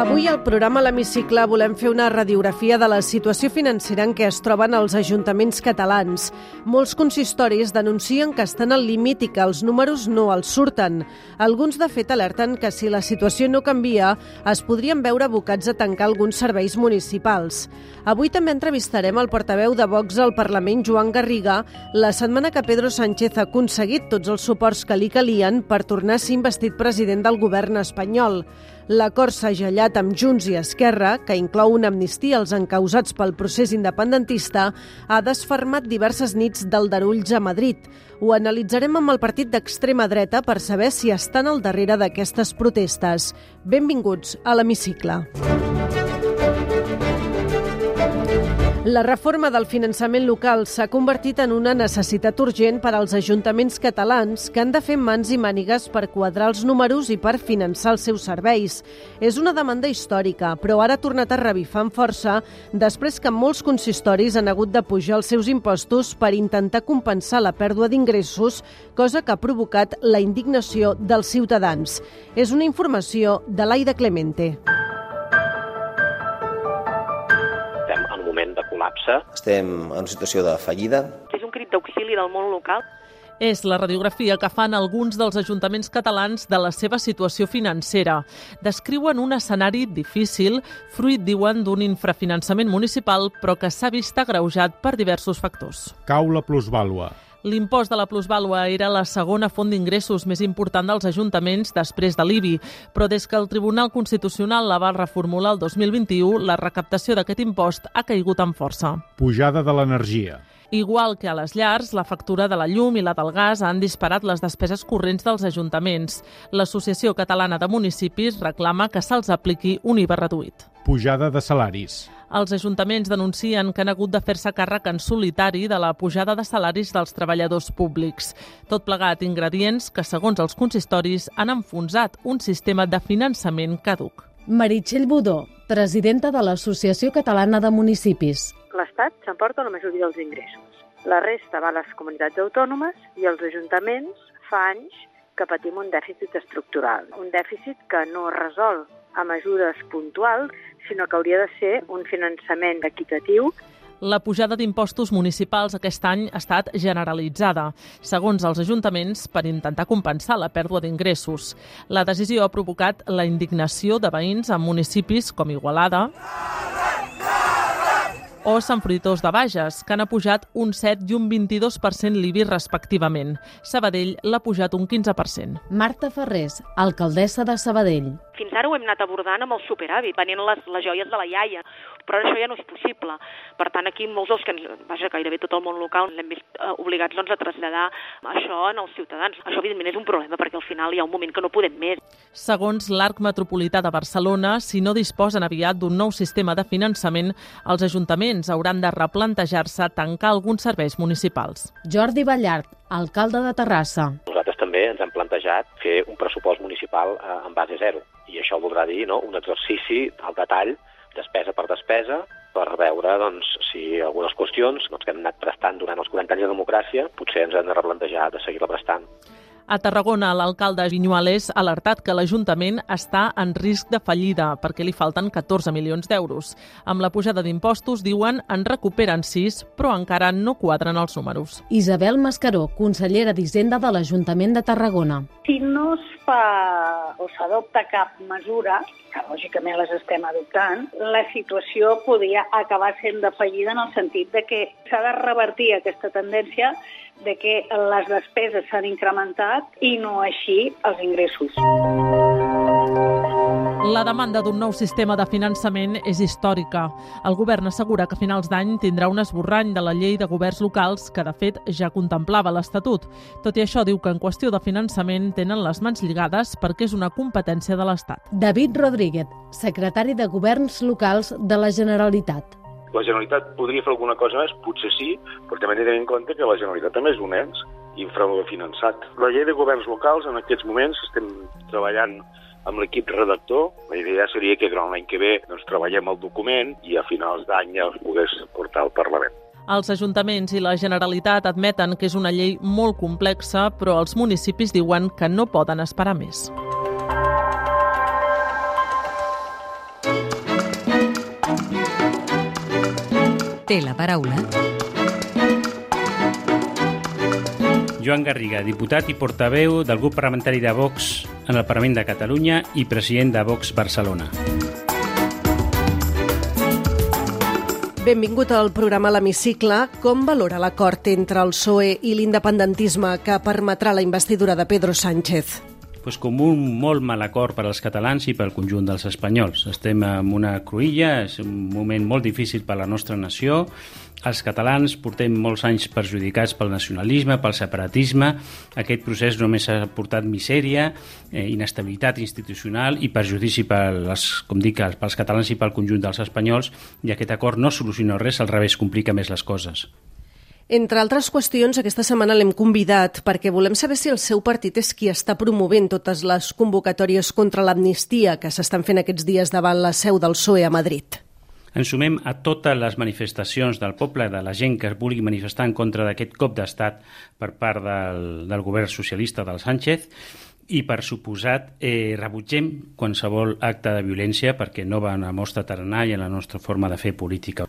Avui al programa L'Hemicicle volem fer una radiografia de la situació financera en què es troben els ajuntaments catalans. Molts consistoris denuncien que estan al límit i que els números no els surten. Alguns, de fet, alerten que si la situació no canvia, es podrien veure abocats a tancar alguns serveis municipals. Avui també entrevistarem el portaveu de Vox al Parlament, Joan Garriga, la setmana que Pedro Sánchez ha aconseguit tots els suports que li calien per tornar a ser investit president del govern espanyol. L'acord s'ha gellat amb Junts i Esquerra, que inclou una amnistia als encausats pel procés independentista, ha desfermat diverses nits d'aldarulls a Madrid. Ho analitzarem amb el partit d'extrema dreta per saber si estan al darrere d'aquestes protestes. Benvinguts a l'Hemicicle. La reforma del finançament local s'ha convertit en una necessitat urgent per als ajuntaments catalans que han de fer mans i mànigues per quadrar els números i per finançar els seus serveis. És una demanda històrica, però ara ha tornat a revifar amb força després que molts consistoris han hagut de pujar els seus impostos per intentar compensar la pèrdua d'ingressos, cosa que ha provocat la indignació dels ciutadans. És una informació de l'Aida Clemente. Col·lapse. Estem en una situació de fallida. És un crit d'auxili del món local. És la radiografia que fan alguns dels ajuntaments catalans de la seva situació financera. Descriuen un escenari difícil, fruit, diuen, d'un infrafinançament municipal, però que s'ha vist agreujat per diversos factors. Cau la plusvàlua. L'impost de la plusvàlua era la segona font d'ingressos més important dels ajuntaments després de l'IBI, però des que el Tribunal Constitucional la va reformular el 2021, la recaptació d'aquest impost ha caigut amb força. Pujada de l'energia. Igual que a les llars, la factura de la llum i la del gas han disparat les despeses corrents dels ajuntaments. L'Associació Catalana de Municipis reclama que se'ls apliqui un IVA reduït. Pujada de salaris. Els ajuntaments denuncien que han hagut de fer-se càrrec en solitari de la pujada de salaris dels treballadors públics. Tot plegat ingredients que, segons els consistoris, han enfonsat un sistema de finançament caduc. Meritxell Budó, presidenta de l'Associació Catalana de Municipis. L'Estat s'emporta la majoria dels ingressos. La resta va a les comunitats autònomes i els ajuntaments fa anys que patim un dèficit estructural. Un dèficit que no es resol a mesures puntuals, sinó que hauria de ser un finançament equitatiu la pujada d'impostos municipals aquest any ha estat generalitzada, segons els ajuntaments, per intentar compensar la pèrdua d'ingressos. La decisió ha provocat la indignació de veïns en municipis com Igualada, o Sant Fruitós de Bages, que han pujat un 7 i un 22% l'IBI respectivament. Sabadell l'ha pujat un 15%. Marta Ferrés, alcaldessa de Sabadell. Fins ara ho hem anat abordant amb el superàvit, venint les, les joies de la iaia, però ara això ja no és possible. Per tant, aquí molts dels que, vaja, gairebé tot el món local l'hem vist eh, obligats doncs, a traslladar això en els ciutadans. Això, evidentment, és un problema, perquè al final hi ha un moment que no podem més. Segons l'Arc Metropolità de Barcelona, si no disposen aviat d'un nou sistema de finançament, els ajuntaments hauran de replantejar-se tancar alguns serveis municipals. Jordi Ballart, alcalde de Terrassa. Nosaltres també ens hem plantejat fer un pressupost municipal eh, en base zero i això voldrà dir no, un exercici al detall, despesa per despesa, per veure doncs, si algunes qüestions doncs, que hem anat prestant durant els 40 anys de democràcia potser ens hem de replantejar de seguir-la prestant. A Tarragona, l'alcalde Vinyuales ha alertat que l'Ajuntament està en risc de fallida perquè li falten 14 milions d'euros. Amb la pujada d'impostos, diuen, en recuperen 6, però encara no quadren els números. Isabel Mascaró, consellera d'Hisenda de l'Ajuntament de Tarragona. Si no es fa o s'adopta cap mesura, que lògicament les estem adoptant, la situació podria acabar sent de fallida en el sentit de que s'ha de revertir aquesta tendència de que les despeses s'han incrementat i no així els ingressos. La demanda d'un nou sistema de finançament és històrica. El govern assegura que a finals d'any tindrà un esborrany de la llei de governs locals que, de fet, ja contemplava l'Estatut. Tot i això, diu que en qüestió de finançament tenen les mans lligades perquè és una competència de l'Estat. David Rodríguez, secretari de Governs Locals de la Generalitat. La Generalitat podria fer alguna cosa més? Potser sí, però també tenir en compte que la Generalitat també és un ens infrafinançat. La llei de governs locals, en aquests moments, estem treballant amb l'equip redactor. La idea seria que durant l'any que ve doncs, treballem el document i a finals d'any es pogués portar al Parlament. Els ajuntaments i la Generalitat admeten que és una llei molt complexa, però els municipis diuen que no poden esperar més. Té la paraula Joan Garriga, diputat i portaveu del grup parlamentari de Vox en el Parlament de Catalunya i president de Vox Barcelona. Benvingut al programa L'Hemicicle. Com valora l'acord entre el PSOE i l'independentisme que permetrà la investidura de Pedro Sánchez? Pues com un molt mal acord per als catalans i pel conjunt dels espanyols. Estem en una cruïlla, és un moment molt difícil per a la nostra nació. Els catalans portem molts anys perjudicats pel nacionalisme, pel separatisme. Aquest procés només ha portat misèria, eh, inestabilitat institucional i perjudici pels, com dic, pels catalans i pel conjunt dels espanyols i aquest acord no soluciona res, al revés, complica més les coses. Entre altres qüestions, aquesta setmana l'hem convidat perquè volem saber si el seu partit és qui està promovent totes les convocatòries contra l'amnistia que s'estan fent aquests dies davant la seu del PSOE a Madrid. Ens sumem a totes les manifestacions del poble, de la gent que es vulgui manifestar en contra d'aquest cop d'estat per part del, del govern socialista del Sánchez i, per suposat, eh, rebutgem qualsevol acte de violència perquè no va en la nostra tarannà i en la nostra forma de fer política.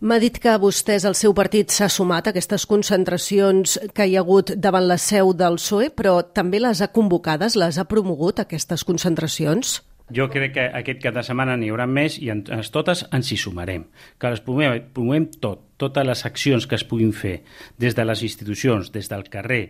M'ha dit que vostès, el seu partit, s'ha sumat a aquestes concentracions que hi ha hagut davant la seu del PSOE, però també les ha convocades, les ha promogut, aquestes concentracions? Jo crec que aquest cap de setmana n'hi haurà més i en, totes ens hi sumarem. Que les promovem, promovem tot, totes les accions que es puguin fer des de les institucions, des del carrer,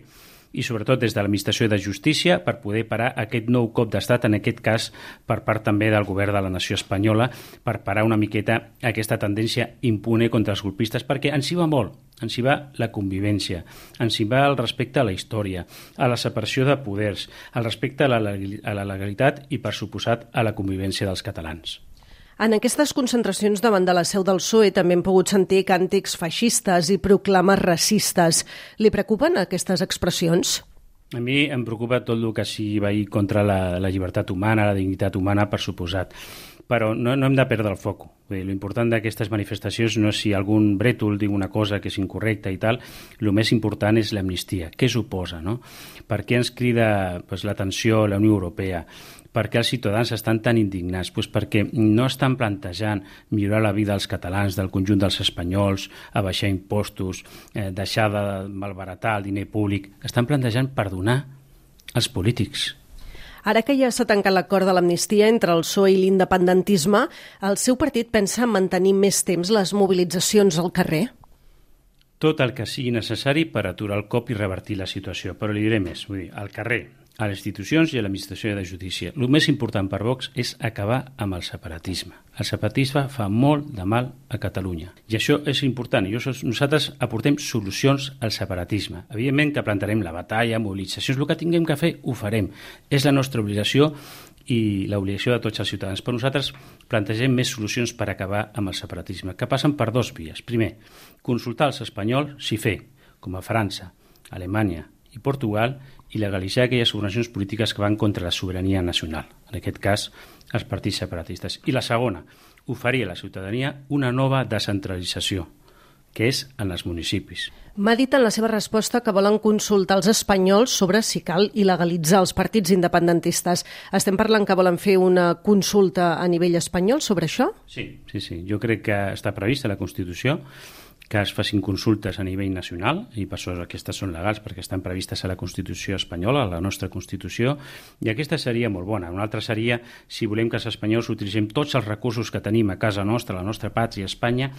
i sobretot des de l'administració de justícia per poder parar aquest nou cop d'estat, en aquest cas per part també del govern de la nació espanyola, per parar una miqueta aquesta tendència impune contra els golpistes, perquè ens hi va molt, ens hi va la convivència, ens hi va el respecte a la història, a la separació de poders, al respecte a la, legalitat i, per suposat, a la convivència dels catalans. En aquestes concentracions davant de la seu del PSOE també hem pogut sentir càntics feixistes i proclames racistes. Li preocupen aquestes expressions? A mi em preocupa tot el que sigui va contra la, la llibertat humana, la dignitat humana, per suposat. Però no, no hem de perdre el foc. L'important d'aquestes manifestacions no és si algun brètol diu una cosa que és incorrecta i tal, el més important és l'amnistia. Què suposa, no? Per què ens crida pues, l'atenció la Unió Europea? Per què els ciutadans estan tan indignats? Pues perquè no estan plantejant millorar la vida dels catalans, del conjunt dels espanyols, abaixar impostos, eh, deixar de malbaratar el diner públic. Estan plantejant perdonar els polítics. Ara que ja s'ha tancat l'acord de l'amnistia entre el PSOE i l'independentisme, el seu partit pensa mantenir més temps les mobilitzacions al carrer? Tot el que sigui necessari per aturar el cop i revertir la situació. Però li diré més, vull dir, al carrer, a les institucions i a l'administració de justícia. El més important per Vox és acabar amb el separatisme. El separatisme fa molt de mal a Catalunya. I això és important. I nosaltres aportem solucions al separatisme. Evidentment que plantarem la batalla, mobilitzacions, el que tinguem que fer, ho farem. És la nostra obligació i l'obligació de tots els ciutadans. Però nosaltres plantegem més solucions per acabar amb el separatisme, que passen per dos vies. Primer, consultar als espanyols si fer, com a França, Alemanya i Portugal, i legalitzar aquelles organitzacions polítiques que van contra la sobirania nacional, en aquest cas els partits separatistes. I la segona, oferir a la ciutadania una nova descentralització, que és en els municipis. M'ha dit en la seva resposta que volen consultar els espanyols sobre si cal il·legalitzar els partits independentistes. Estem parlant que volen fer una consulta a nivell espanyol sobre això? Sí, sí, sí. Jo crec que està prevista la Constitució que es facin consultes a nivell nacional, i per això aquestes són legals, perquè estan previstes a la Constitució espanyola, a la nostra Constitució, i aquesta seria molt bona. Una altra seria, si volem que els espanyols utilitzem tots els recursos que tenim a casa nostra, a la nostra pàtria, Espanya,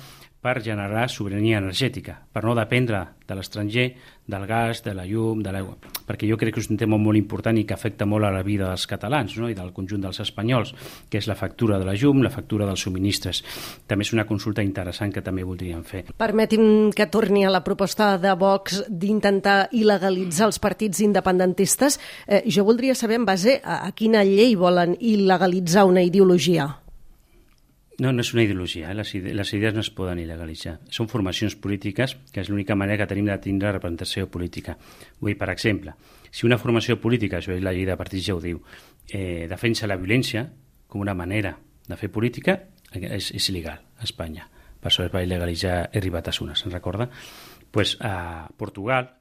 per generar sobirania energètica, per no dependre de l'estranger, del gas, de la llum, de l'aigua. Perquè jo crec que és un tema molt important i que afecta molt a la vida dels catalans no? i del conjunt dels espanyols, que és la factura de la llum, la factura dels subministres. També és una consulta interessant que també voldríem fer. Permeti'm que torni a la proposta de Vox d'intentar il·legalitzar els partits independentistes. Eh, jo voldria saber en base a, a quina llei volen il·legalitzar una ideologia. No, no és una ideologia, eh? les, ide les idees no es poden il·legalitzar. Són formacions polítiques, que és l'única manera que tenim de tindre representació política. Vull per exemple, si una formació política, això és la llei de partits ja ho diu, eh, defensa la violència com una manera de fer política, és, és il·legal a Espanya. per això es va il·legalitzar Herri Batasuna, se'n recorda? pues a Portugal,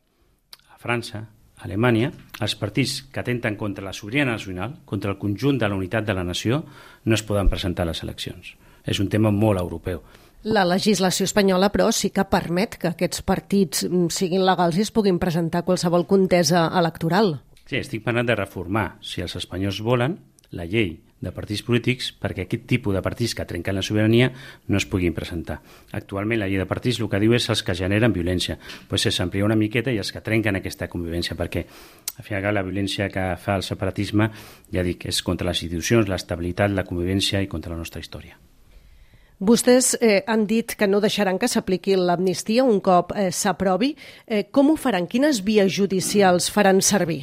a França, a Alemanya, els partits que atenten contra la sobirania nacional, contra el conjunt de la unitat de la nació, no es poden presentar a les eleccions. És un tema molt europeu. La legislació espanyola, però, sí que permet que aquests partits mm, siguin legals i es puguin presentar qualsevol contesa electoral. Sí, estic parlant de reformar, si els espanyols volen, la llei de partits polítics perquè aquest tipus de partits que trenquen la sobirania no es puguin presentar. Actualment la llei de partits el que diu és els que generen violència. Pues s'amplia una miqueta i els que trenquen aquesta convivència perquè al final la violència que fa el separatisme, ja dic, és contra les institucions, l'estabilitat, la convivència i contra la nostra història. Vostès eh, han dit que no deixaran que s'apliqui l'amnistia un cop eh, s'aprovi. Eh, com ho faran? Quines vies judicials faran servir?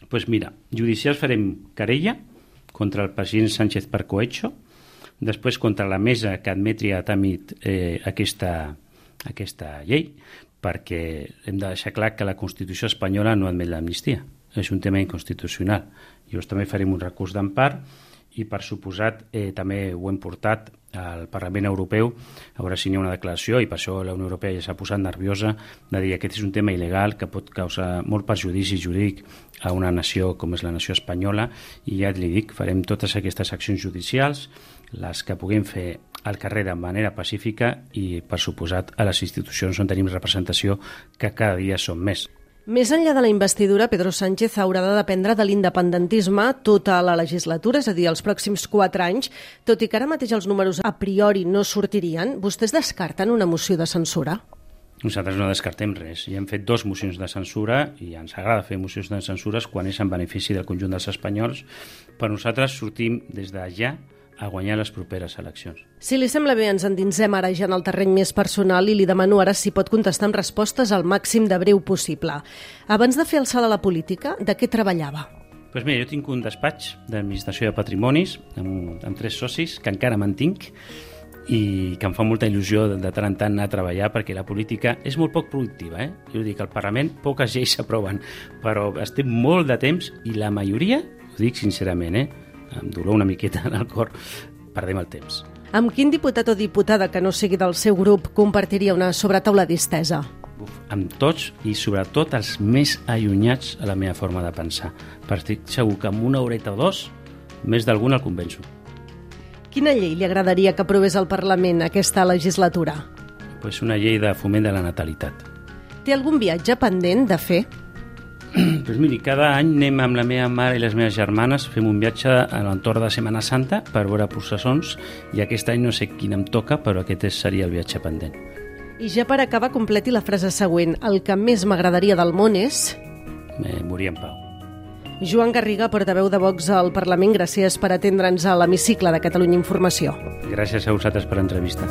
Doncs pues mira, judicials farem querella contra el president Sánchez per cohecho, després contra la mesa que admetri a tràmit eh, aquesta, aquesta llei, perquè hem de deixar clar que la Constitució espanyola no admet l'amnistia. És un tema inconstitucional. Llavors també farem un recurs d'empart i, per suposat, eh, també ho hem portat al Parlament Europeu a veure si n'hi ha una declaració i per això la Unió Europea ja s'ha posat nerviosa de dir que aquest és un tema il·legal que pot causar molt perjudici jurídic a una nació com és la nació espanyola i ja li dic, farem totes aquestes accions judicials, les que puguem fer al carrer de manera pacífica i, per suposat, a les institucions on tenim representació que cada dia són més. Més enllà de la investidura, Pedro Sánchez haurà de dependre de l'independentisme tota la legislatura, és a dir, els pròxims quatre anys. Tot i que ara mateix els números a priori no sortirien, vostès descarten una moció de censura? Nosaltres no descartem res. Ja hem fet dos mocions de censura i ens agrada fer mocions de censures quan és en benefici del conjunt dels espanyols. Per nosaltres sortim des de ja a guanyar les properes eleccions. Si li sembla bé, ens endinsem ara ja en el terreny més personal i li demano ara si pot contestar amb respostes al màxim de breu possible. Abans de fer el salt a la política, de què treballava? Doncs pues mira, jo tinc un despatx d'administració de patrimonis amb, amb tres socis que encara mantinc i que em fa molta il·lusió de, de tant en tant anar a treballar perquè la política és molt poc productiva. Eh? Jo dic, al Parlament poques lleis s'aproven, però estem molt de temps i la majoria, ho dic sincerament, eh? Amb dolor una miqueta en el cor, perdem el temps. Amb quin diputat o diputada que no sigui del seu grup compartiria una sobretaula distesa? Uf, amb tots i sobretot els més allunyats a la meva forma de pensar. Per estic segur que amb una horeta o dos més d'algun el convenço. Quina llei li agradaria que aprovés el Parlament aquesta legislatura? Pues una llei de foment de la natalitat. Té algun viatge pendent de fer? pues miri, cada any anem amb la meva mare i les meves germanes, fem un viatge a l'entorn de Setmana Santa per veure processons i aquest any no sé quin em toca, però aquest seria el viatge pendent. I ja per acabar, completi la frase següent. El que més m'agradaria del món és... Eh, morir en pau. Joan Garriga, portaveu de Vox al Parlament, gràcies per atendre'ns a l'hemicicle de Catalunya Informació. Gràcies a vosaltres per l'entrevista.